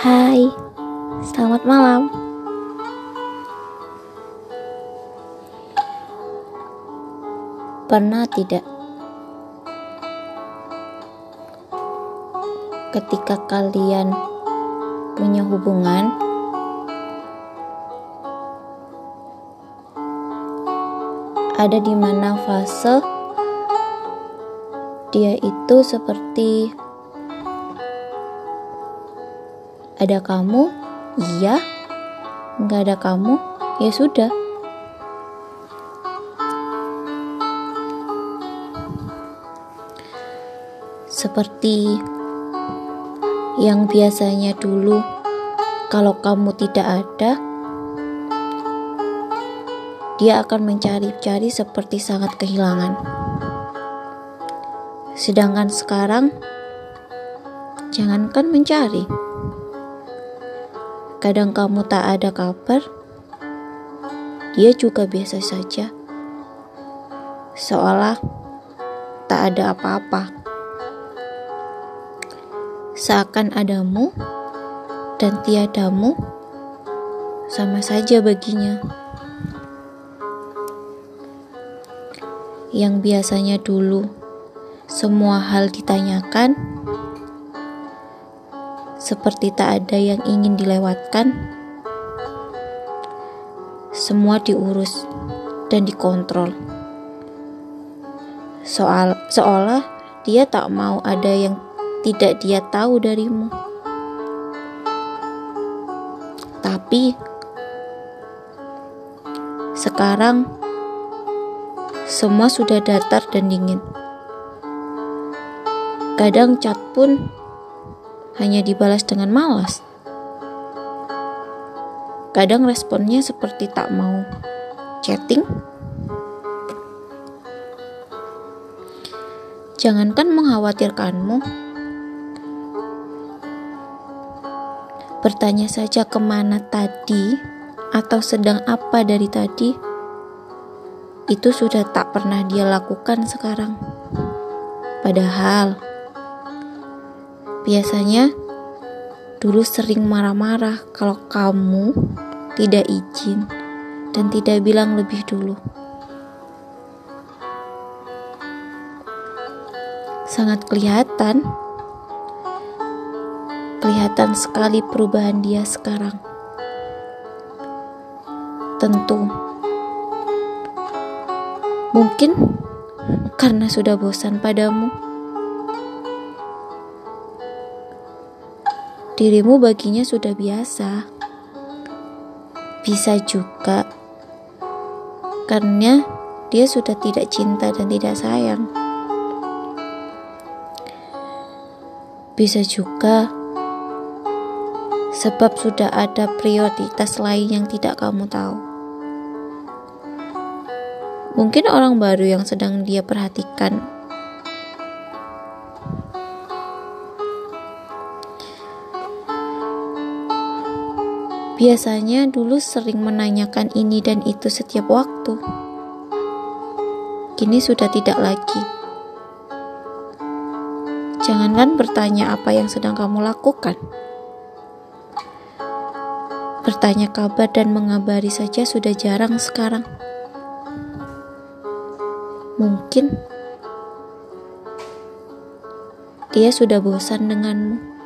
Hai, selamat malam. Pernah tidak ketika kalian punya hubungan ada di mana fase dia itu seperti ada kamu, iya, nggak ada kamu, ya sudah. Seperti yang biasanya dulu, kalau kamu tidak ada, dia akan mencari-cari seperti sangat kehilangan. Sedangkan sekarang, jangankan mencari, kadang kamu tak ada kabar, dia juga biasa saja, seolah tak ada apa-apa seakan adamu dan tiadamu sama saja baginya. Yang biasanya dulu semua hal ditanyakan, seperti tak ada yang ingin dilewatkan, semua diurus dan dikontrol. Soal seolah dia tak mau ada yang tidak dia tahu darimu. Tapi sekarang semua sudah datar dan dingin. Kadang chat pun hanya dibalas dengan malas. Kadang responnya seperti tak mau chatting. Jangankan mengkhawatirkanmu, Bertanya saja ke mana tadi atau sedang apa dari tadi, itu sudah tak pernah dia lakukan sekarang. Padahal, biasanya dulu sering marah-marah kalau kamu tidak izin dan tidak bilang lebih dulu. Sangat kelihatan Kelihatan sekali perubahan dia sekarang. Tentu, mungkin karena sudah bosan padamu. Dirimu baginya sudah biasa. Bisa juga karena dia sudah tidak cinta dan tidak sayang. Bisa juga sebab sudah ada prioritas lain yang tidak kamu tahu. Mungkin orang baru yang sedang dia perhatikan. Biasanya dulu sering menanyakan ini dan itu setiap waktu. Kini sudah tidak lagi. Jangankan bertanya apa yang sedang kamu lakukan. Bertanya kabar dan mengabari saja sudah jarang sekarang. Mungkin dia sudah bosan denganmu.